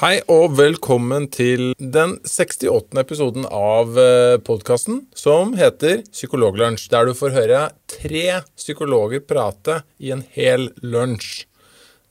Hei og velkommen til den 68. episoden av podkasten som heter Psykologlunsj, der du får høre tre psykologer prate i en hel lunsj.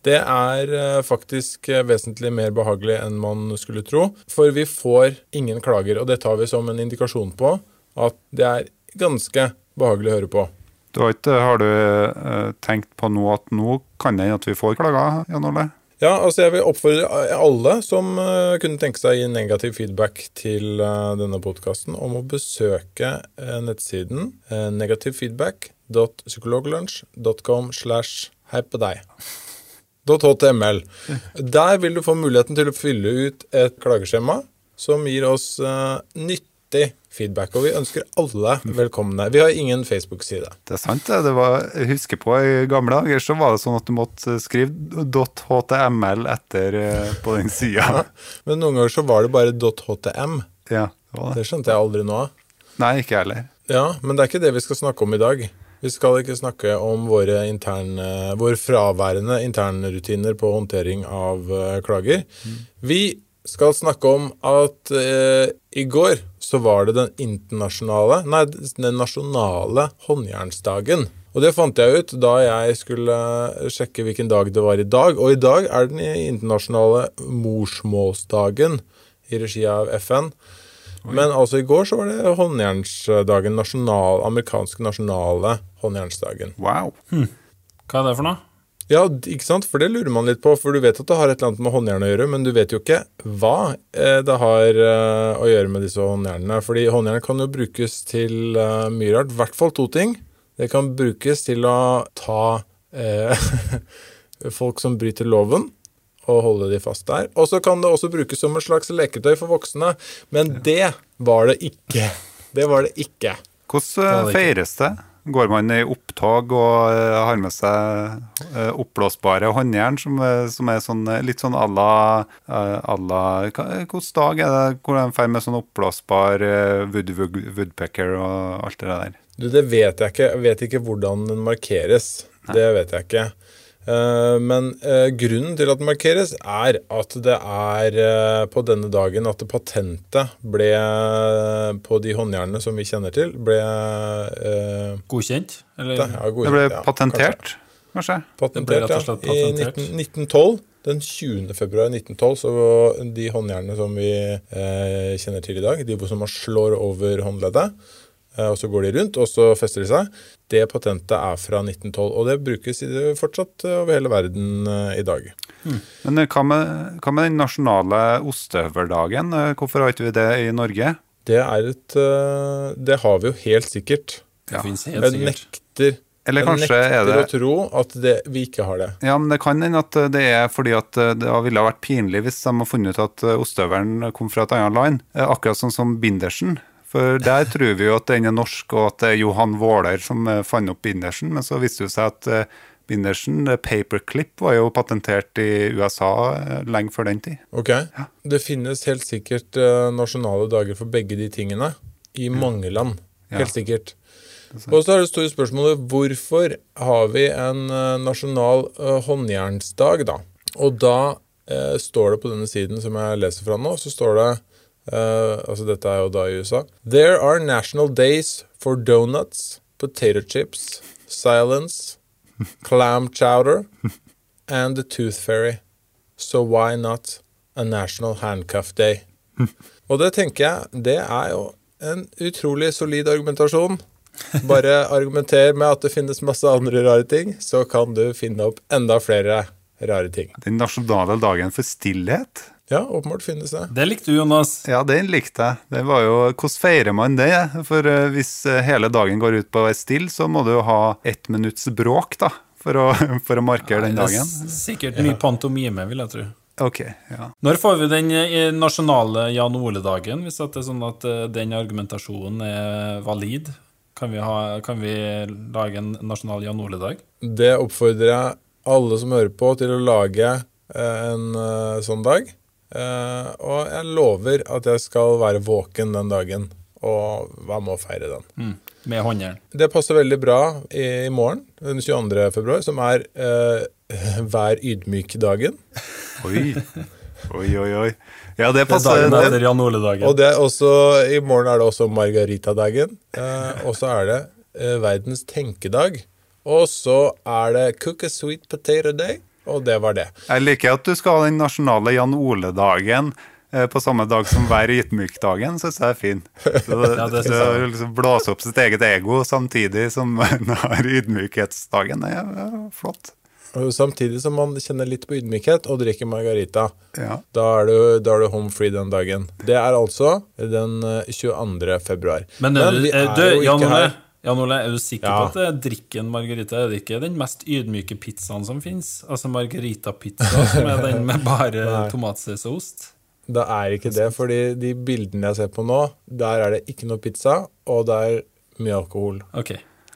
Det er eh, faktisk eh, vesentlig mer behagelig enn man skulle tro, for vi får ingen klager, og det tar vi som en indikasjon på at det er ganske behagelig å høre på. Du har, ikke, har du eh, tenkt på nå at nå kan det hende at vi får klager, Jan Ole? Ja, altså jeg vil oppfordre alle som uh, kunne tenke seg å gi negativ feedback til uh, denne podkasten, om å besøke uh, nettsiden negativfeedback.psykologlunsj.com slash hei på deg. .html. Der vil du få muligheten til å fylle ut et klageskjema som gir oss nyttig feedback, og vi ønsker alle velkomne. Vi har ingen Facebook-side. Det er sant, det. det var, jeg husker på I gamle dager så var det sånn at du måtte skrive .html etter på den sida. Ja, men noen ganger så var det bare .htm. Ja, det, var det. det skjønte jeg aldri nå. Nei, ikke jeg heller. Ja, men det er ikke det vi skal snakke om i dag. Vi skal ikke snakke om våre, interne, våre fraværende internrutiner på håndtering av uh, klager. Mm. Vi skal snakke om at eh, i går så var det den internasjonale Nei, den nasjonale håndjernsdagen. Og det fant jeg ut da jeg skulle sjekke hvilken dag det var i dag. Og i dag er den internasjonale morsmålsdagen i regi av FN. Oi. Men altså i går så var det håndjernsdagen. Nasjonal, amerikanske nasjonale håndjernsdagen. Wow. Hm. Hva er det for noe? Ja, ikke sant? For det lurer man litt på. For du vet at det har et eller annet med håndjern å gjøre, men du vet jo ikke hva det har å gjøre med disse håndjernene. Fordi håndjern kan jo brukes til mye rart. I hvert fall to ting. Det kan brukes til å ta eh, folk som bryter loven, og holde de fast der. Og så kan det også brukes som et slags leketøy for voksne. Men det var det ikke. Det var det ikke. Hvordan feires det? Går man i opptog og har med seg oppblåsbare håndjern, som, som er sånn, litt sånn à la Hvilken dag er det hvor de drar med sånn oppblåsbar wood, wood, woodpecker og alt det der? Du, Det vet jeg ikke. Jeg vet ikke hvordan den markeres. Nei. Det vet jeg ikke. Men grunnen til at den markeres, er at det er på denne dagen at patentet ble på de håndjernene som vi kjenner til, ble Godkjent? Eller? Det, ja, godkjent, det ble ja, patentert, kanskje? Patentert, ja. patentert. I 19, 1912. Den 20. februar 1912 så de håndjernene som vi eh, kjenner til i dag, de som man slår over håndleddet, og så går de rundt, og så fester de seg. Det patentet er fra 1912, og det brukes fortsatt over hele verden i dag. Mm. Men hva med, hva med, den nasjonale ostehøveldagen? Hvorfor har ikke vi det i Norge? Det er et Det har vi jo helt sikkert. Det finnes helt sikkert. Jeg nekter eller kanskje jeg nekter er det å tro at det, vi ikke har det. Ja, men Det kan hende at det er fordi at det ville ha vært pinlig hvis de har funnet ut at ostehøvelen kom fra et annet land. Akkurat sånn som bindersen. For der tror vi jo at den er norsk, og at det er Johan Våler som fant opp bindersen. Men så viste det seg at bindersen, paperclip, var jo patentert i USA lenge før den tid. Ok. Ja. Det finnes helt sikkert nasjonale dager for begge de tingene i mange land. Helt ja. sikkert. Og så er det store spørsmålet hvorfor har vi en nasjonal håndjernsdag, da? Og da eh, står det på denne siden som jeg leser fra nå, så står det Uh, altså dette er jo da i USA. There are national days for donuts, potato chips, silence, clam chowder and the tooth fairy. So why not a national handcuff day? Og det tenker jeg, det er jo en utrolig solid argumentasjon. Bare argumenter med at det finnes masse andre rare ting, så kan du finne opp enda flere rare ting. Den nasjonale dagen for stillhet? Ja, åpenbart finnes det. Det likte du, Jonas. Ja, den likte jeg. Det var jo, Hvordan feirer man det? For uh, hvis hele dagen går ut på å være stille, så må du jo ha ett minutts bråk, da. For å, for å markere den dagen. Det er sikkert mye pantomime, vil jeg tro. Ok, ja. Når får vi den nasjonale Jan Ole-dagen, hvis det er sånn at den argumentasjonen er valid? Kan vi, ha, kan vi lage en nasjonal Jan Ole-dag? Det oppfordrer jeg alle som hører på, til å lage eh, en eh, sånn dag. Eh, og jeg lover at jeg skal være våken den dagen og være med å feire den. Mm. Med håndjern. Det passer veldig bra i, i morgen, den 22. februar, som er uh, Vær ydmyk-dagen. Oi. Oi, oi, oi. Ja, det Det er passer. dagen Det, etter Jan Og det er også, i morgen er det også Margarita-dagen. Uh, og så er det eh, verdens tenkedag. Og så er det Cook a sweet potato day. Og det var det. jeg liker at du skal ha den nasjonale Jan Ole-dagen eh, på samme dag som hver ydmyk-dagen, syns jeg er fin. Så det, Ja, det så liksom blåse opp sitt eget ego samtidig som man har ydmykhetsdagen. Det er flott. Og samtidig som man kjenner litt på ydmykhet og drikker margarita. Ja. Da er, du, da er du home free den dagen. Det er altså den eh, 22. februar. Men, Men du, vi er, er du, jo ikke Janne, her. Jan Ole, er du sikker Ja. på at det er drikken margarita er det ikke den mest ydmyke pizzaen som fins? Altså margarita-pizza, som er den med bare tomatsaus og ost? Det er ikke det, fordi de bildene jeg ser på nå, der er det ikke noe pizza, og det er mye alkohol. Ok,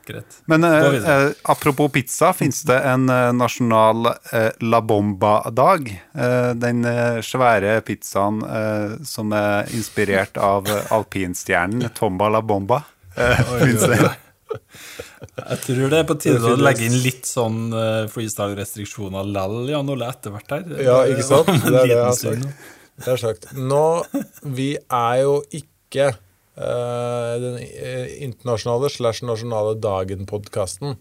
greit. Men eh, eh, apropos pizza, fins det en eh, nasjonal eh, La Bomba-dag? Eh, den eh, svære pizzaen eh, som er inspirert av eh, alpinstjernen Tomba La Bomba. Eh, det? Jeg tror det er på tide å legge inn litt sånn uh, freestyle-restriksjoner lell, Jan Ole, etter hvert her. Ja, ikke sant? Det er det jeg har sagt. Det er sagt. Nå, vi er jo ikke uh, den eh, internasjonale slash nasjonale dagen-podkasten.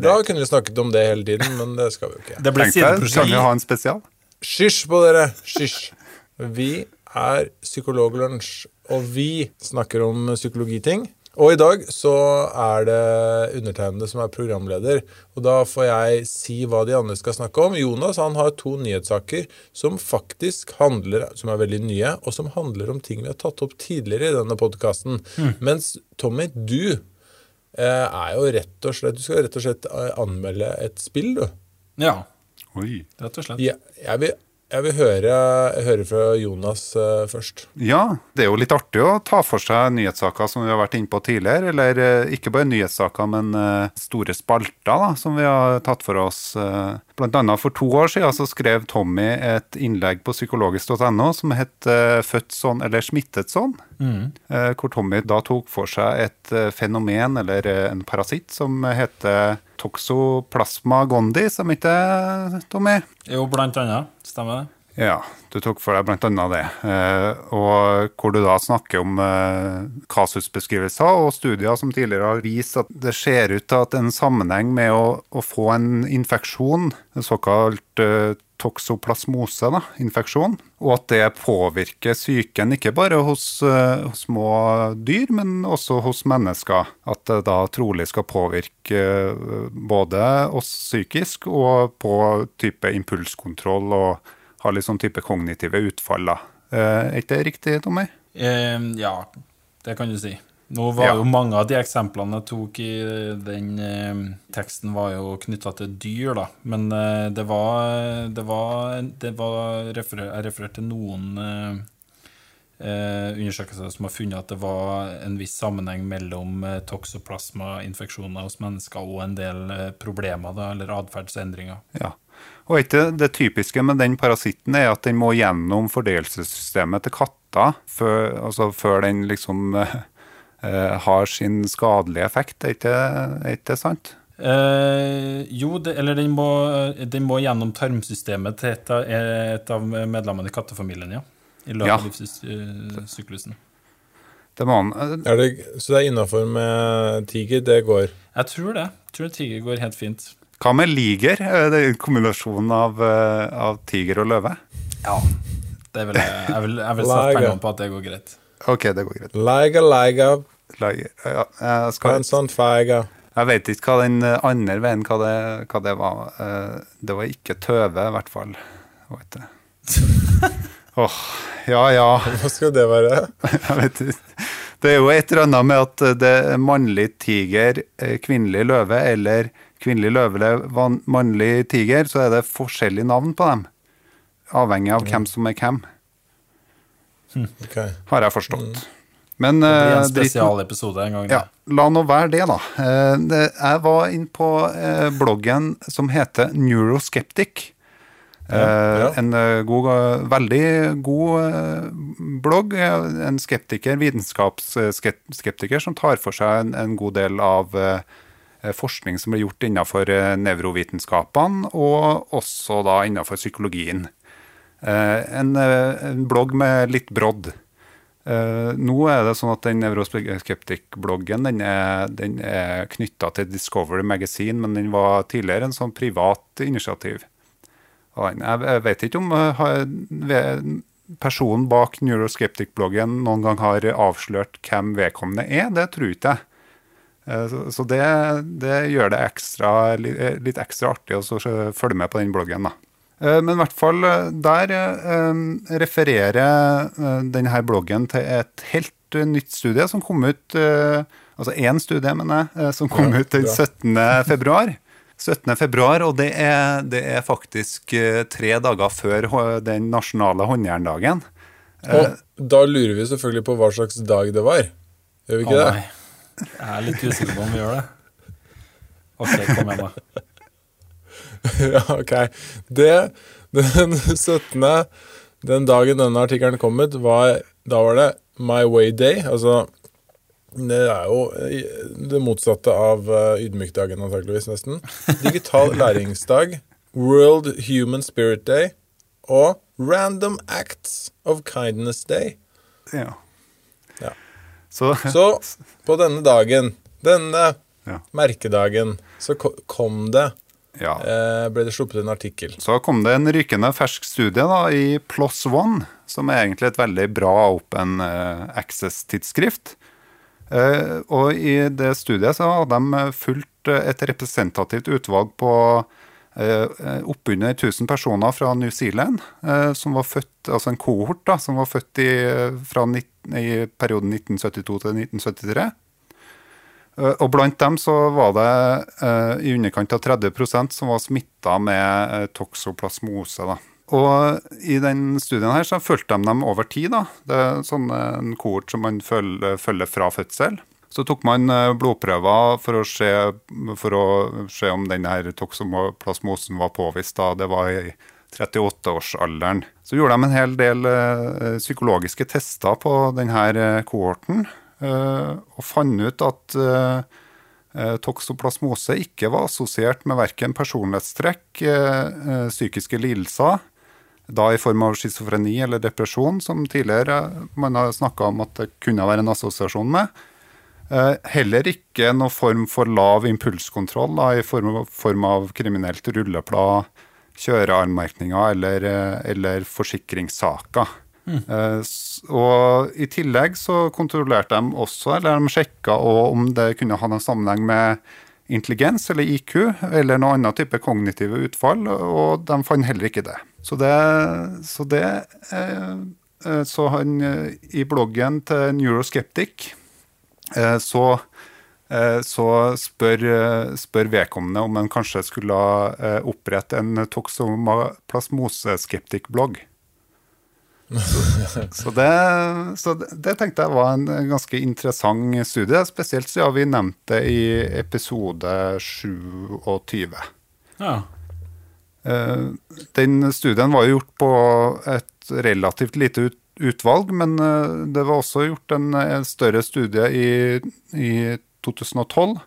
Da kunne vi snakket om det hele tiden, men det skal vi jo ikke. Det blir kan vi ha en spesial? Hysj på dere! Hysj. Vi er Psykologlunsj, og vi snakker om psykologiting. Og i dag så er det undertegnede som er programleder, og da får jeg si hva de andre skal snakke om. Jonas han har to nyhetssaker som faktisk handler, som er veldig nye, og som handler om ting vi har tatt opp tidligere i denne podkasten. Mens Tommy, du eh, er jo rett og slett Du skal rett og slett eh, anmelde et spill, du. Ja, Oi. rett og slett. Jeg, jeg, vil, jeg vil høre, høre fra Jonas eh, først. Ja, det er jo litt artig å ta for seg nyhetssaker som vi har vært inne på tidligere. Eller eh, ikke bare nyhetssaker, men eh, store spalter da, som vi har tatt for oss. Blant annet for to år siden så skrev Tommy et innlegg på psykologisk.no som het 'Født sånn eller smittet sånn'. Eh, Hvor Tommy da tok for seg et fenomen, eller en parasitt, som heter toxoplasma gondi, som ikke Tommy? Jo, blant annet. Stemmer det? Ja, du tok for deg annet det. Eh, og hvor du da snakker om eh, kasusbeskrivelser og studier som tidligere har vist at det ser ut til at en sammenheng med å, å få en infeksjon, en såkalt eh, toksoplasmose, da, infeksjon, og at det påvirker psyken ikke bare hos, hos små dyr, men også hos mennesker. At det da trolig skal påvirke både oss psykisk og på type impulskontroll og ha litt sånn type kognitive utfall. da. Eh, Er ikke det riktig, Tommy? Eh, ja, det kan du si. Nå var Ja. jo mange av de eksemplene jeg tok i den eh, teksten, var jo knytta til dyr, da. Men eh, det var Det var, det var referer, Jeg refererte til noen eh, undersøkelser som har funnet at det var en viss sammenheng mellom eh, toksoplasmainfeksjoner hos mennesker og en del eh, problemer, da, eller atferdsendringer. Ja. Og ikke det typiske med den parasitten er at den må gjennom fordøyelsessystemet til katter før, altså før den liksom eh, eh, har sin skadelige effekt. Er ikke, er ikke sant? Eh, jo, det, eller den må, den må gjennom tarmsystemet til et av, et av medlemmene i kattefamilien, ja. I løpet Ja. av livssyklusen. Det må han. eh, Er det, så det er innafor med tiger? Det går. Jeg tror det. Jeg tror tiger går helt fint. Hva med liger? Er det en kombinasjon av, eh, av tiger og løve? Ja. Det vil jeg, jeg vil, jeg vil sette pengene på at det går greit. Ok, det går greit. Leiga, leiga, Liger. Ja, jeg, skal, jeg vet ikke hva den eh, andre veien hva det, hva det var. Det var ikke tøve, i hvert fall. Jeg Vet du. Åh, ja ja. Hva skal det være? Jeg vet ikke. Det er jo et eller annet med at det er mannlig tiger, eh, kvinnelig løve, eller kvinnelig løve mannlig tiger, så er det forskjellige navn på dem. Avhengig av hvem som er hvem, Ok. har jeg forstått. Men Det blir eh, en nå- spesialepisode en gang. Ja, la nå være det, da. Eh, Jeg var inn på eh, bloggen som heter Neuroskeptic. Eh, ja. En eh, god, veldig god eh, blogg. En skeptiker, vitenskapsskeptiker, som tar for seg en, en god del av forskning som blir gjort innenfor nevrovitenskapene, og også da innenfor psykologien. En, en blogg med litt brodd. Nå er det sånn at den nevroskeptikk-bloggen den er, den er knytta til Discovery Magazine, men den var tidligere en sånn privat initiativ. Den- Jeg, vet ikke om eh, personen bak Neuroskeptic-bloggen noen gang har avslørt hvem vedkommende er. Det tror ikke jeg. Eh, Så, det, det gjør det ekstra, eh, litt ekstra artig å følge med på den bloggen. da. Men i hvert fall der refererer denne bloggen til et helt nytt studie som kom ut Altså én studie, mener jeg, som kom ut den bra. 17. februar. 17. februar, og det er, det er faktisk eh, tre dager før den nasjonale håndjerndagen. Og da lurer vi selvfølgelig på hva slags dag det var. Gjør vi Å, ikke det? nei. Jeg er litt usikker på om vi gjør det. OK, kom igjen, da. ja, ok. Det, den 17. Den dagen denne artikkelen kom ut, var, da var det My Way Day. Altså Det er jo eh, det motsatte av eh, ydmykdagen, antakeligvis, nesten. Digital læringsdag. World Human Spirit Day. Og Random Acts of Kindness Day. Ja. Ja. Så, Så på denne dagen, denne Ja. merkedagen, så kom det ja. eh, Ble det sluppet en artikkel. Så kom det en rykende fersk studie da, i PLOS ONE, som er egentlig et veldig bra open access-tidsskrift. Eh, og i det studiet så hadde de fulgt eh, et representativt utvalg på eh, oppunder 1000 personer fra New Zealand, eh, som var født, altså en kohort da, som var født i, fra 19, i perioden 1972 til 1973. Eh, Og blant dem så var det eh, i underkant av 30% som var smitta med eh, toksoplasmose. Da. Og i den studien her så fulgte de dem over tid. da. Det er sånn en kohort som man følger, følger fra fødsel. Så tok man eh, blodprøver for å se, for å se om denne toksoplasmosen var påvist. da. Det var i 38-årsalderen. Så gjorde de en hel del eh, psykologiske tester på denne eh, kohorten. og fant ut at toksoplasmose ikke var assosiert med verken personlighetstrekk, psykiske lidelser, da i form av schizofreni eller depresjon, som tidligere man har snakka om at det kunne være en assosiasjon med. Eh, Heller ikke noen form for lav impulskontroll da, i form av, form av kriminelt rulleblad, kjøreanmerkninger eller, eh, eller forsikringssaker. Mm. Og I tillegg så kontrollerte de også, eller de sjekka om det kunne ha noen sammenheng med intelligens eller IQ, eller noen annen type kognitive utfall, og de fant heller ikke det. Så det, så det eh, eh, Så han eh, i bloggen til Neuroskeptic så, så spør, spør vedkommende om han kanskje skulle opprette en toksoplasmoseskeptikk-blogg. Så, det, så det, tenkte jeg var en ganske interessant studie, spesielt siden vi nevnte det i episode 27. Ja. Eh, Den studien var jo gjort på et relativt lite utvalg, men eh, det var også gjort en, en større studie i, i 2012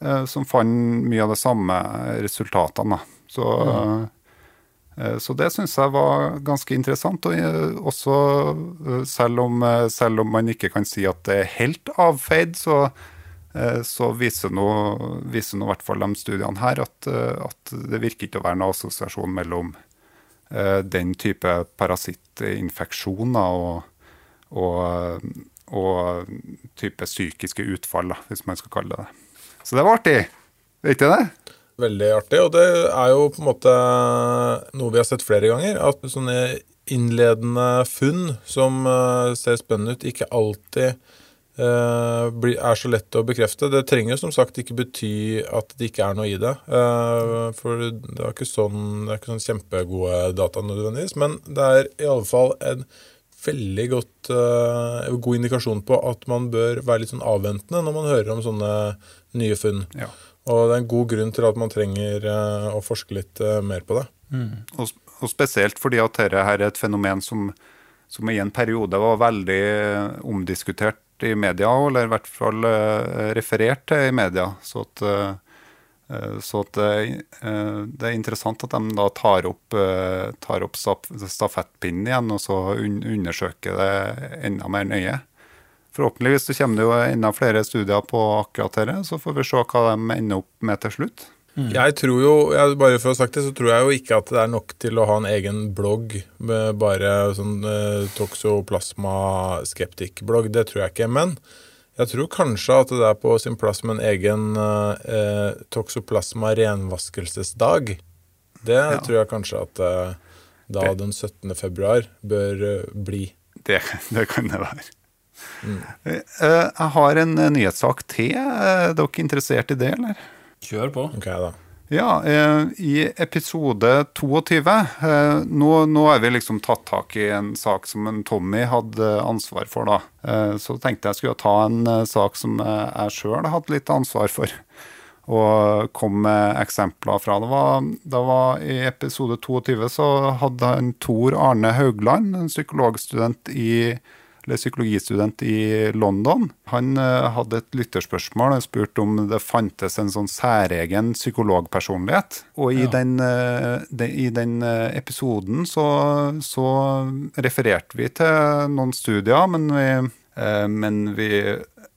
eh, som fant mye av de samme resultatene. Så, eh, så det syns jeg var ganske interessant. Og eh, også, eh, selv om, eh, selv om man ikke kan si at det er helt avfeid, så, eh, så viser nå i hvert fall de studiene her at, eh, at det virker ikke å være noen assosiasjon mellom eh, den type parasittinfeksjoner og, og, og type psykiske utfall, hvis man skal kalle det det. Så det var artig. Du det? Veldig artig, og det er jo på en måte noe vi har sett flere ganger. At sånne innledende funn som eh, ser spennende ut, ikke alltid eh, er så lett å bekrefte. Det trenger som sagt ikke bety at det ikke er noe i det. eh, for det er ikke sånn, det er ikke sånn kjempegode data nødvendigvis. Men det er i alle fall en veldig godt, god indikasjon på at man bør være litt sånn avventende når man hører om sånne nye funn. Ja. Og det er en god grunn til at man trenger uh, å forske litt uh, mer på det. Mm. Og, og, spesielt fordi at dette her er et fenomen som, som, i en periode var veldig omdiskutert i media, eller i hvert fall referert til i media. Så at så at det, eh, det, er interessant at de da tar opp, eh, tar opp stafettpinnen igjen og så undersøker det enda mer nøye. Forhåpentligvis så kommer det jo enda flere studier på akkurat dette, så får vi se hva de ender opp med til slutt. Mm. Jeg tror jo, jeg, bare for å ha sagt det, så tror jeg jo ikke at det er nok til å ha en egen blogg med bare sånn eh, toksoplasma skeptikk-blogg. Det tror jeg ikke. Men jeg tror kanskje at det er på sin plass med en egen eh, toksoplasma renvaskelsesdag. Det ja. tror jeg kanskje at eh, da det. den 17. februar bør eh, bli. Det, det, kan det være. Mm. Eh, jeg har en eh, nyhetssak til. Er dere interessert i det, eller? Kjør på. Ok, da. Ja, eh, i episode 22 eh, nå, nå har vi liksom tatt tak i en sak som en Tommy hadde ansvar for, da. Eh, så tenkte jeg skulle ta en sak som jeg sjøl hadde litt ansvar for. Og kom med eksempler fra. Det var, det var I episode 22 så hadde han Tor Arne Haugland, en psykologstudent i eller psykologistudent i London. Han uh, hadde et lytterspørsmål og spurte om det fantes en sånn særegen psykologpersonlighet. Og i ja. den, uh, de, i den uh, episoden så, så, refererte vi til noen studier, men vi, men vi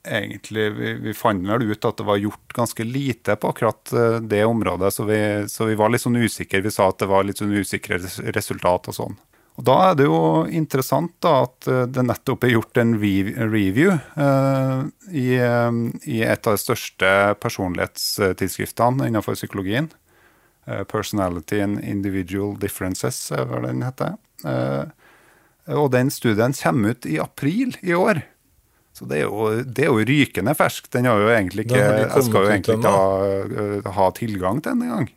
egentlig vi, vi, fant vel ut at det var gjort ganske lite på akkurat det området, så vi, så vi var litt sånn usikre. Vi sa at det var litt sånn usikre resultat og sånn. Og Da er det jo interessant da, at eh, det nettopp er gjort en review eh, i, um, i, et av de største personlighetstidsskriftene innenfor psykologien. Uh, Personality and Individual Differences, er hva den heter. Eh, og den studien kommer ut i april i år. Så det er jo, det er jo rykende fersk. Den har jo egentlig ikke, jeg skal jo egentlig ikke ha, ha tilgang til den engang.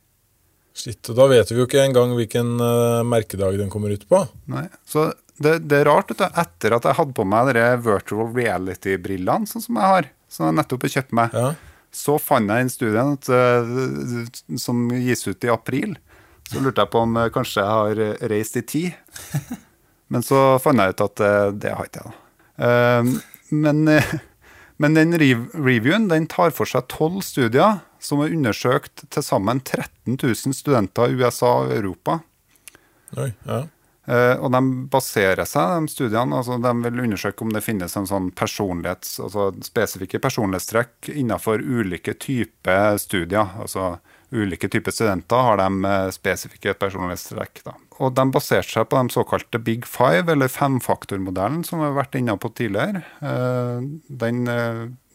Shit, og Da vet vi jo ikke engang hvilken uh, merkedag den kommer ut på. Nei, så det, det er rart, at etter at jeg hadde på meg de virtual reality-brillene, sånn som jeg har, som jeg nettopp har kjøpt meg, ja. så fant jeg en studie uh, som gis ut i april. Så lurte jeg på om uh, kanskje jeg har reist i tid. Men så fant jeg ut at det har ikke jeg. da. men, men den reviewen den tar for seg tolv studier som har undersøkt til sammen 13 000 studenter i USA og Europa. Oi, ja. Uh, og de baserer seg, de studiene, altså de vil undersøke om det finnes en sånn personlighets, altså spesifikke personlighetstrekk innenfor ulike typer studier. Altså ulike typer studenter har de eh, spesifikke personlighetstrekk. Da. Og de baserer seg på de såkalte big five, eller femfaktormodellen, som vi har vært inne på tidligere. Uh, den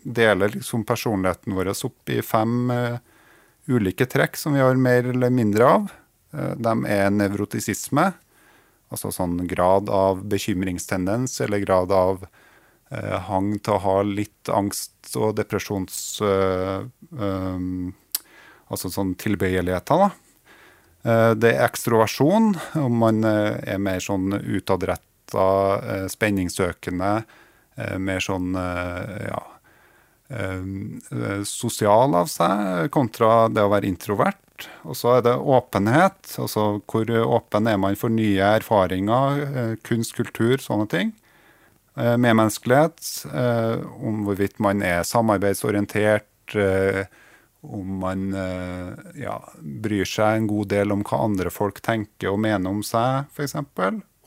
deler liksom personligheten vår opp i fem uh, ulike trekk som vi har mer eller mindre av. Uh, de er nevrotisisme, altså sånn grad av bekymringstendens eller grad av uh, hang til å ha litt angst og depresjons... Um, altså sånn tilbøyeligheter, da. Det er ekstroversjon, om man er mer sånn utadretta, spenningssøkende, mer sånn ja, Eh, sosial av seg, kontra det å være introvert. Og så er det åpenhet. altså Hvor åpen er man for nye erfaringer, eh, kunst, kultur, sånne ting. Eh, medmenneskelighet. Om hvorvidt man er samarbeidsorientert. Om man ja, bryr seg en god del om hva andre folk tenker og mener om seg, f.eks.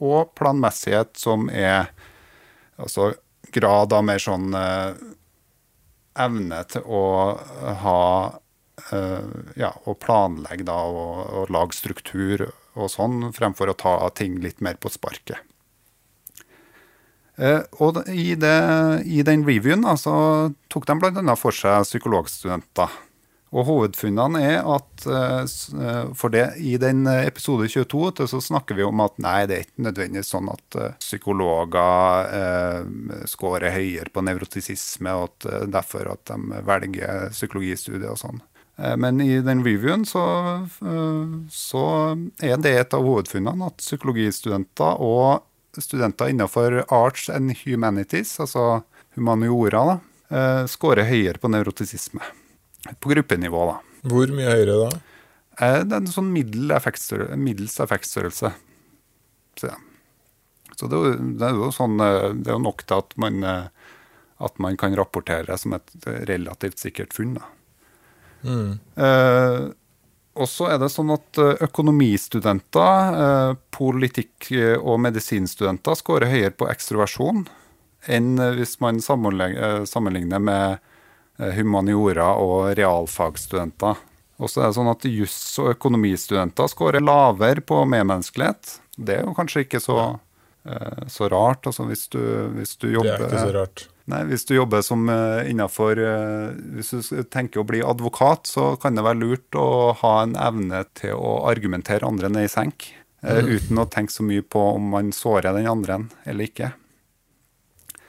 Og planmessighet, som er altså grad av mer sånn evne til å ha uh, Ja, å planlegge da, og, og, lage struktur og sånn, fremfor å ta ting litt mer på sparket. Uh, og i, det, i, den reviewen da, så tok de bl.a. for seg psykologstudenter. Og hovedfunnene er at eh, eh, for det, i den eh, episode 22 så snakker vi om at nei, det er ikke nødvendigvis sånn at psykologer eh, scorer høyere på nevrotisisme, og at derfor at de velger psykologistudier og sånn. Men i den reviewen så, så, er det et av hovedfunnene at psykologistudenter og studenter innenfor arts and humanities, altså humaniora, da, scorer høyere på nevrotisisme. På gruppenivå, da. Hvor mye høyere da? Eh, det er en sånn middel effektstørrelse, middels effektstørrelse. Så, ja. Så det, det er jo sånn eh, Det er jo nok til at man, eh, at man kan rapportere som et relativt sikkert funn. Mm. Eh, og så er det sånn at økonomistudenter, eh, politikk- og medisinstudenter scorer høyere på ekstroversjon enn hvis man sammenligner med humaniora og realfagsstudenter. Og så er det sånn at juss- og økonomistudenter scorer lavere på medmenneskelighet. Det er jo kanskje ikke så, eh, så rart, altså hvis du, hvis du Det er ikke så rart. Nei, Hvis du jobber som innenfor Hvis du tenker å bli advokat, så kan det være lurt å ha en evne til å argumentere andre ned i senk. Mm. Uten å tenke så mye på om man sårer den andre eller ikke.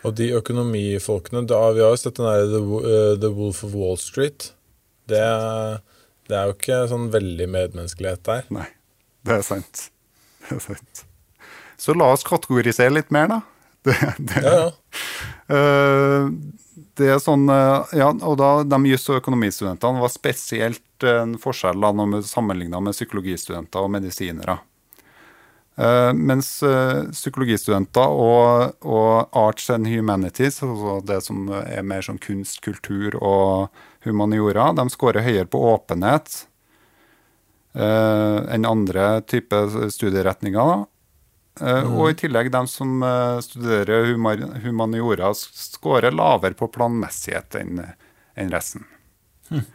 Og de økonomifolkene da, Vi har jo sett den der The, eh, The Wolf of Wall Street. Det, det er jo ikke sånn veldig medmenneskelighet der. Nei, det er sant. Det er sant. Så la oss kategorisere litt mer, da. Det, det, Ja, ja. Eh, det er sånn, eh, ja, og da De jus- og økonomistudentene var spesielt en forskjell da, når vi sammenligna med psykologistudenter og medisinere. Eh, mens eh, psykologistudenter og, og arts and humanities, altså det som er mer som kunst, kultur og humaniora, de scorer høyere på åpenhet eh, enn andre typer studieretninger. Eh, Og i tillegg de som studerer humaniora, scorer lavere på planmessighet enn resten. resten.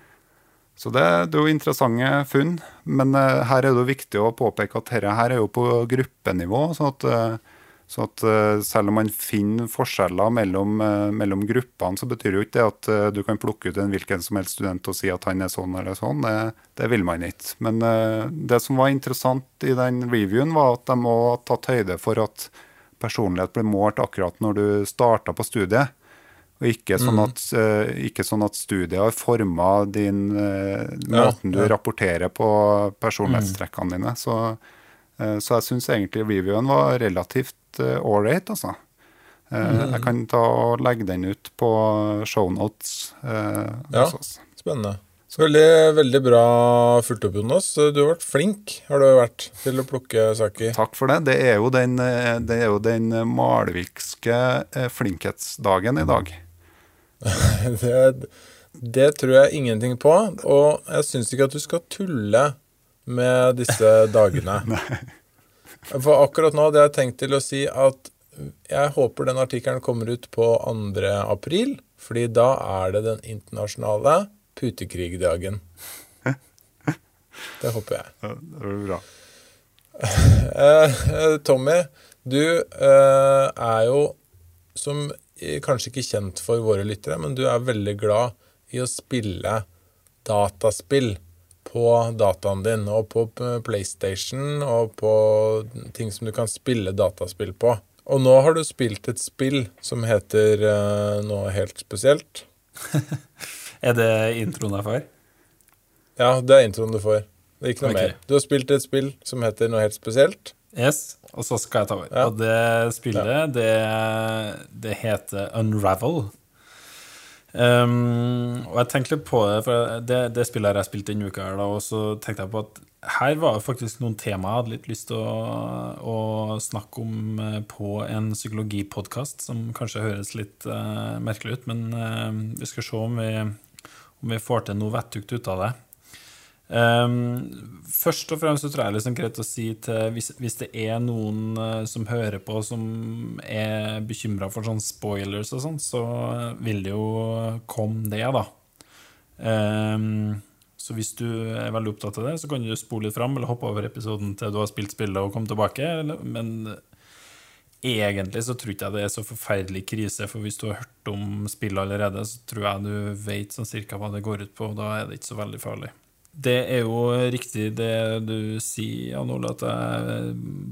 Så det, det er jo interessante funn, men uh, her er det jo viktig å påpeke at dette her er jo på gruppenivå. så at, uh, så at uh, selv om man finner forskjeller mellom, eh, mellom gruppene, så betyr jo ikke det at eh, du kan plukke ut en hvilken som helst student og si at han er sånn eller sånn. Det, det vil man ikke. Men eh, det som var interessant i den reviewen, var at de òg ha tatt høyde for at personlighet ble målt akkurat når du starta på studiet. Og ikke sånn at, eh, ikke sånn at studiet har forma din eh, måten du rapporterer på personlighetstrekkene dine. Så, eh, så jeg syns egentlig reviewen var relativt ålreit, altså. Eh, Jeg kan ta og legge den ut på shownotes eh, Ja. hos oss. Spennende. Så veldig, veldig bra fulgt opp, Jonas. Du har vært flink har du vært til å plukke saker. Takk for det. Det er jo den, det er jo den malvikske flinkhetsdagen i dag. Det, det tror jeg ingenting på, og jeg syns ikke at du skal tulle med disse dagene. For akkurat nå hadde jeg tenkt til å si at jeg håper den artikkelen kommer ut på 2. april, fordi da er det den internasjonale putekrigdagen. Det håper jeg. Ja, Det blir bra. Eh, eh, Tommy, du eh, er jo som kanskje ikke kjent for våre lyttere, men du er veldig glad i å spille dataspill på dataen din, og på eh, PlayStation, og på ting som du kan spille dataspill på. Og nå har du spilt et spill som heter uh, noe helt spesielt. Er det introen jeg får? Ja, det er introen du får. Det er ikke noe okay. mer. Du har spilt et spill som heter noe helt spesielt. Yes, og så skal jeg ta over. Ja. Og det spillet, det, det heter Unravel. Um, og jeg tenkte litt på det, for det, det spillet har jeg spilt denne uka, her, da, og så tenkte jeg på at her var det faktisk noen tema jeg hadde litt lyst til å, å snakke om eh, på en psykologipodkast, som kanskje høres litt uh, merkelig ut, men uh, vi skal se om vi, om vi får til noe vettugt ut av det. Um, først og fremst så tror jeg det liksom greit å si til hvis, hvis det er noen eh, som hører på som er bekymra for sånne spoilers og sånn, så vil det jo komme det, da. Um, så hvis du er veldig opptatt av det, så kan du spole litt fram eller hoppe over episoden til du har spilt spillet og kommet tilbake. Men egentlig så tror jeg det er så forferdelig krise, for hvis du har hørt om spillet allerede, så tror jeg du vet sånn cirka hva det går ut på, og da er det ikke så veldig farlig. Det er jo riktig det du sier, Jan Ole, at jeg,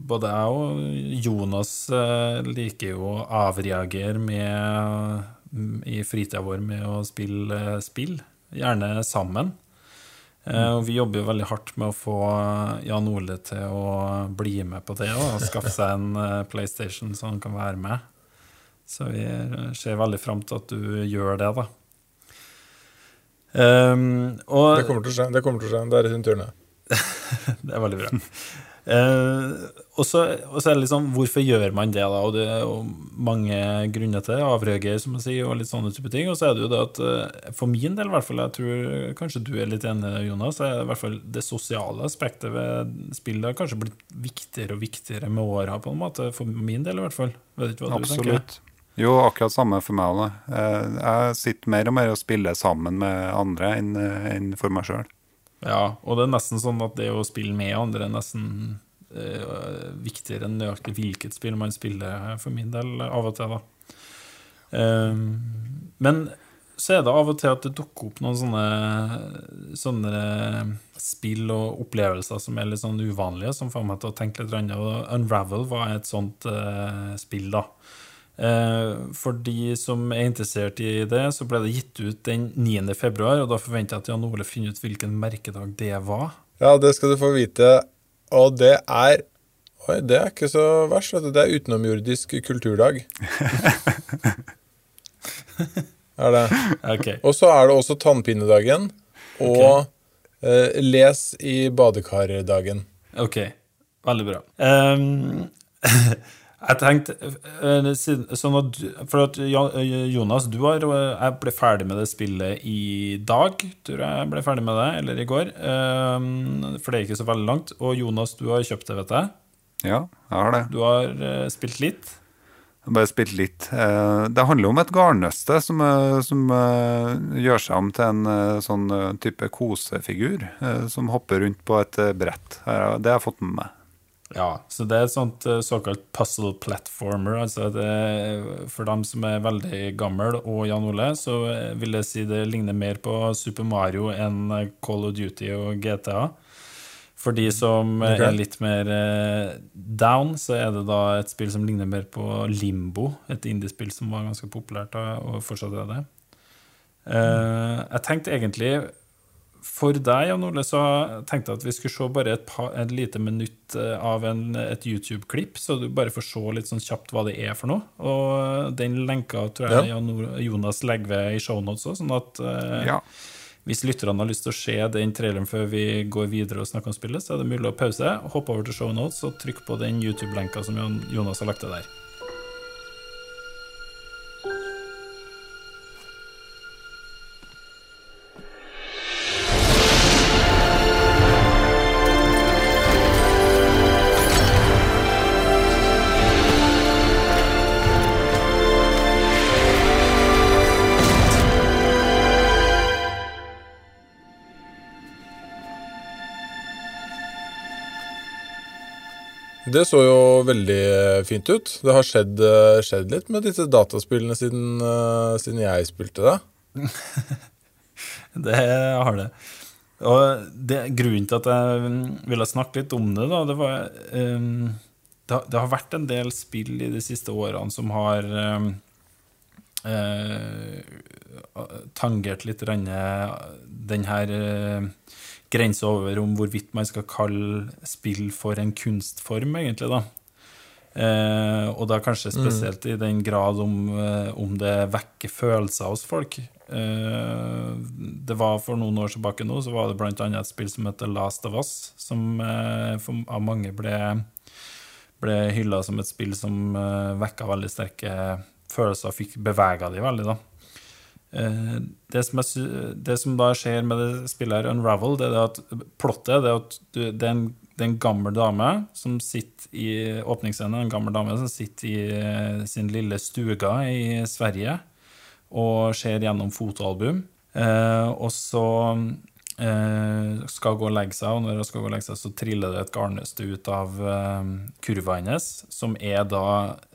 både jeg og Jonas eh, liker jo å avreagere med, i fritida vår med å spille spill, gjerne sammen. Eh, og vi jobber jo veldig hardt med å få Jan Ole til å bli med på det og skaffe seg en eh, PlayStation så han kan være med. Så vi ser veldig fram til at du gjør det, da. Um, og, det kommer til å skje. Det kommer til å skje. Det er sin tur nå. det er veldig bra. Uh, og så er det liksom Hvorfor gjør man det, da? Og det er jo mange grunner til det. Avrøger, som man sier, og litt sånne type ting. Og så er det jo det at uh, for min del, i hvert fall, jeg tror kanskje du er litt enig, Jonas, er i hvert fall det sosiale aspektet ved spillet har kanskje blitt viktigere og viktigere med åra, på en måte. For min del, i hvert fall. Vet ikke hva Absolutt. du tenker? Jo, akkurat samme for meg òg. Jeg sitter mer og mer og spiller sammen med andre enn, enn for meg sjøl. Ja, og det er nesten sånn at det å spille med andre er nesten eh, viktigere enn nøyaktig hvilket spill man spiller, for min del, av og til, da. Eh, men så er det av og til at det dukker opp noen sånne, sånne spill og opplevelser som er litt sånn uvanlige, som får meg til å tenke litt. Og Unravel var et sånt eh, spill, da. Eh, for de som er interessert i det, så ble det gitt ut den 9. februar, og da forventer jeg at Jan Ole finner ut hvilken merkedag det var. Ja, det skal du få vite. Og det er Oi, det er ikke så verst. vet du. Det er utenomjordisk kulturdag. er det. Okay. Og så er det også tannpinnedagen og okay. eh, les i badekardagen. OK. Veldig bra. Um, Jeg tenkte eh, sånn at, For at Jonas, du har Jeg ble ferdig med det spillet i dag, tror jeg jeg ble ferdig med det, eller i går. For det er ikke så veldig langt. Og Jonas, du har kjøpt det, vet jeg? Ja, jeg har det. Du har eh, spilt litt? Jeg bare spilt litt. Eh, det handler om et garnnøste som, som gjør seg om til en sånn type kosefigur som hopper rundt på et brett. Det har jeg fått med meg. Ja, så det er et sånt eh, såkalt puzzle platformer. Altså det, for dem som er veldig gammel og Jan Ole, så eh, vil jeg si det ligner mer på Super Mario enn eh, Call of Duty og GTA. For de som okay. er litt mer down, så er det da et spill som ligner mer på Limbo. Et indiespill som var ganske populært og fortsatt er det. jeg tenkte egentlig for deg, Jan Ole, så tenkte jeg at vi skulle se bare et, par, et lite minutt eh, av en, et YouTube-klipp, så du bare får se litt sånn kjapt hva det er for noe. Og den lenka tror jeg ja. Jonas legger ved i shownotes òg, sånn at eh, ja. hvis lytterne har lyst til å se den traileren før vi går videre og snakker om spillet, så er det mulig å pause, hoppe over til shownotes og trykke på den YouTube-lenka som Jonas har lagt til der. Det så jo veldig eh, fint ut. Det har skjedd, eh, skjedd litt med disse dataspillene siden, uh, siden jeg spilte det. det har det. Og det, grunnen til at jeg mm, ville snakke litt om det, da, det var um, det, det, har vært en del spill i de siste årene som har um, uh, tangert litt den her uh, grense over om hvorvidt man skal kalle spill for en kunstform, egentlig. da. Eh, og da kanskje mm. spesielt mm. i den grad om, eh, om, det vekker følelser hos folk. Eh, det var For noen år tilbake nå så var det annet et spill som heter Last of Us, som eh, for, av mange ble, ble hylla som et spill som eh, vekka veldig sterke følelser og fikk bevega de veldig. da. Eh, det som, er, det som, da skjer med det spillet her, Unravel, det er at plottet er at du, det, er en, det, er en, gammel dame som sitter i åpningsscenen, en gammel dame som sitter i eh, sin lille stuga i Sverige og ser gjennom fotoalbum. Eh, og så eh, skal gå og legge seg, og når hun skal gå og legge seg, så triller det et garnnøste ut av eh, kurva hennes, som er da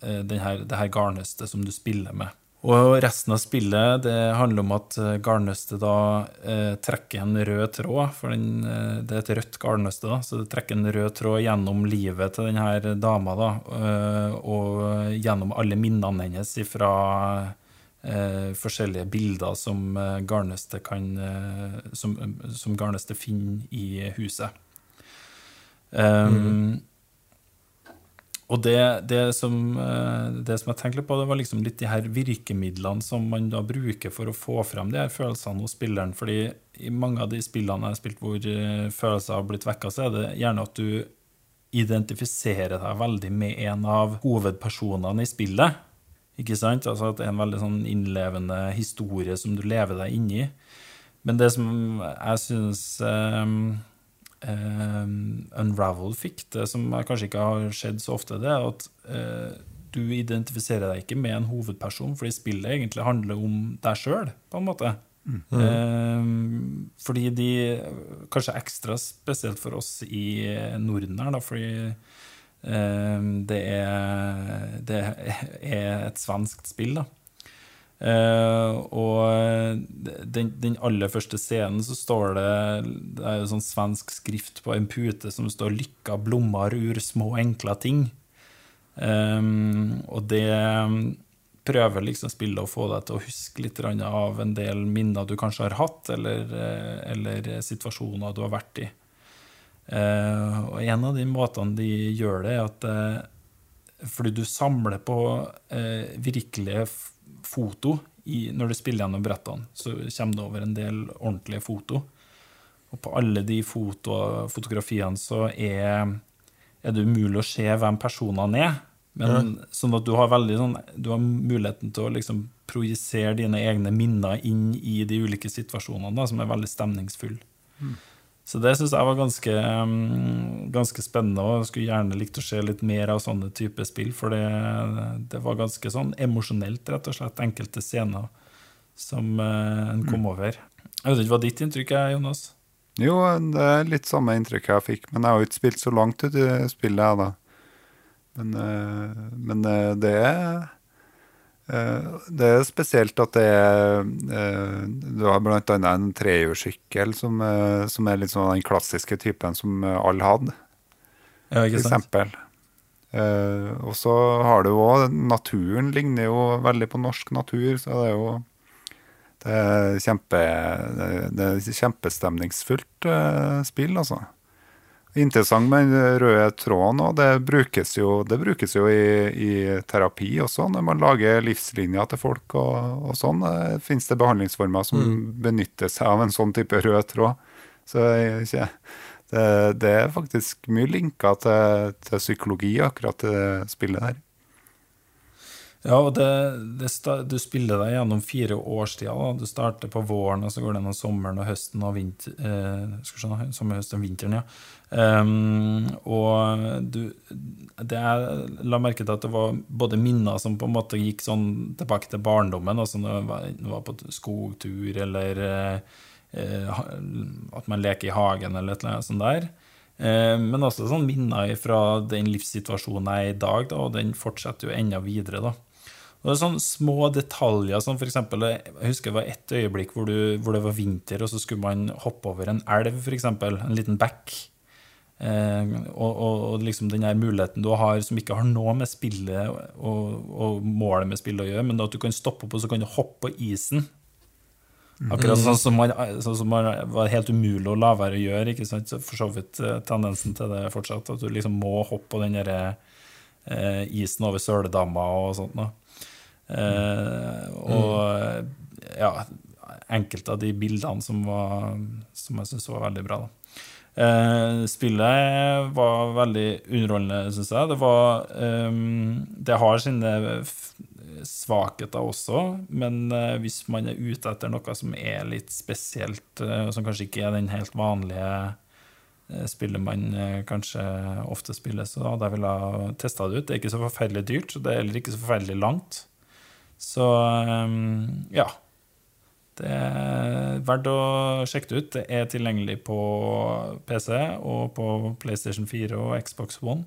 eh, her, det her garnnøstet som du spiller med. Og resten av spillet det handler om at eh, garnnøstet eh, trekker en rød tråd. For den, eh, det er et rødt garnnøste, så det trekker en rød tråd gjennom livet til denne dama. da, eh, Og gjennom alle minnene hennes fra eh, forskjellige bilder som Garneste kan som, som garnnøstet finner i huset. Um, mm. Og det, det, som, eh, det, som, jeg tenkte på, det var liksom litt de her virkemidlene som man da bruker for å få frem de her følelsene hos spilleren. fordi i mange av de spillene jeg har spilt hvor eh, følelser har blitt vekka, så er det gjerne at du identifiserer deg veldig med en av hovedpersonene i spillet. Ikke sant? Altså at det er en veldig sånn innlevende historie som du lever deg inni. Men det som jeg syns um, um, Unravel fikk, det som kanskje ikke har skjedd så ofte, det er at eh, du identifiserer deg ikke med en hovedperson, fordi spillet egentlig handler om deg sjøl, på en måte. Mm. Eh, fordi de Kanskje ekstra spesielt for oss i Norden her, da, fordi um, det, er, det er et svenskt spill, da. Uh, og den, den, aller første scenen så står det Det er jo sånn svensk skrift på en pute som står 'Lykka blommar ur små, enkla ting'. Um, og det prøver liksom spillet å få deg til å huske litt av en del minner du kanskje har hatt, eller, uh, eller situasjoner du har vært i. Uh, og en av de måtene de gjør det, er at fordi du samler på virkelige foto i, når du spiller gjennom brettene. Så kommer det over en del ordentlige foto. Og på alle de foto, fotografiene så er, er, det umulig å se hvem personene er. Men mm. sånn at du har, veldig, sånn, du har muligheten til å liksom projisere dine egne minner inn i de ulike situasjonene, da, som er veldig stemningsfulle. Mm. Så det syns jeg var ganske, um, ganske, spennende, og jeg skulle gjerne likt å se litt mer av sånne type spill. For det, det var ganske sånn emosjonelt, rett og slett, enkelte scener som uh, en kom mm. over. Jeg vet ikke hva ditt inntrykk er, Jonas? Jo, det er litt samme inntrykk jeg fikk, men jeg har jo ikke spilt så langt ut i spillet, jeg, da. Men, uh, men uh, det er Eh, det er spesielt at det er eh, Du har bl.a. en trehjulssykkel som, eh, som, er litt sånn den klassiske typen som alle hadde, ja, for eksempel. Og så har du òg Naturen ligner jo veldig på norsk natur, så det er jo det er, kjempe, det er kjempestemningsfullt spill, altså interessant med den røde tråden òg. Det brukes jo, det brukes jo i, i, terapi også, når man lager livslinjer til folk og, og sånn. Fins finnes det behandlingsformer som mm. benytter seg av en sånn type rød tråd. Så det, det, er faktisk mye linker til, til psykologi, akkurat det spillet der. Ja, og det, det, du spiller deg gjennom fire årstider. Du starter på våren, og så går det gjennom sommeren og høsten og vinter, eh, skjønne, sommer, høsten, vinteren. ja. Um, og du det Jeg la merke til at det var både minner som på en måte gikk sånn tilbake til barndommen, altså når du var, på skogtur, eller eh, at man leker i hagen, eller et eller annet sånt der. Eh, men også sånn minner fra den livssituasjonen jeg er i dag, da, og den fortsetter jo enda videre. da. Og det er sånne små detaljer, som eksempel, jeg husker det var et øyeblikk hvor, du, hvor, det var vinter, og så skulle man hoppe over en elv, f.eks. En liten bekk. Eh, og, og, og, liksom den muligheten du har som ikke har noe med spillet og, og målet med spillet å gjøre, men at du kan stoppe opp og så kan du hoppe på isen. Akkurat sånn som, man, sånn som man var helt umulig å la være å gjøre. ikke sant? Så For så vidt eh, tendensen til det fortsatt, at du liksom må hoppe på den der, eh, isen over Søledamma og sånt. Da. Eh, og ja, enkelte av de bildene som, var, som jeg syns var veldig bra. Eh, spillet var veldig underholdende, syns jeg. Det, var, eh, det har sine svakheter også, men uh, hvis man er ute etter noe som er litt spesielt, uh, som kanskje ikke er den helt vanlige spiller man kanskje ofte spiller, så da vil jeg testa det ut. Det er ikke så forferdelig dyrt, og det er heller ikke så forferdelig langt. Så um, ja. Det er verdt å sjekke det ut. Det er tilgjengelig på PC og på PlayStation 4 og Xbox One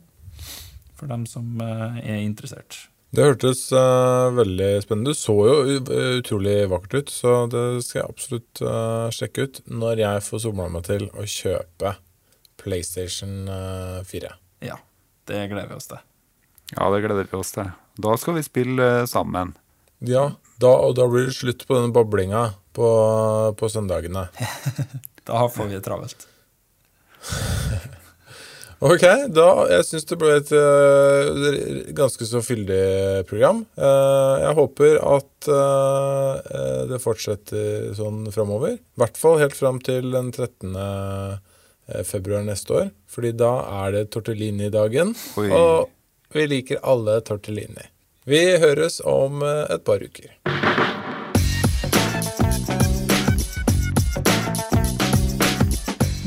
for dem som uh, er interessert. Det hørtes uh, veldig spennende ut. Det så jo utrolig vakkert ut, så det skal jeg absolutt uh, sjekke ut når jeg får somla meg til å kjøpe PlayStation 4. Ja, det gleder vi oss til. Ja, det gleder vi oss til. Da skal vi spille sammen. Ja, Da, og da blir det slutt på denne bablinga på, på søndagene. da får vi det travelt. Ok, da jeg syns det ble et uh, ganske så fyldig program. Uh, jeg håper at uh, det fortsetter sånn framover. I hvert fall helt fram til den 13. februar neste år. Fordi da er det tortellini-dagen. Og vi liker alle tortellini. Vi høres om et par uker.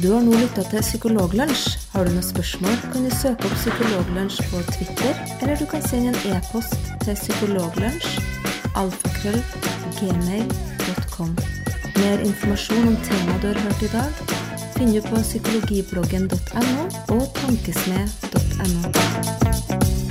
Du har nå lytta til Psykologlunsj. Har du noen spørsmål, kan du søke opp Psykologlunsj på Twitter, eller du kan sende en e-post til psykologlunsj Mer informasjon om temaet du har hørt i dag, finner du på psykologibloggen.no og tankesmed.no.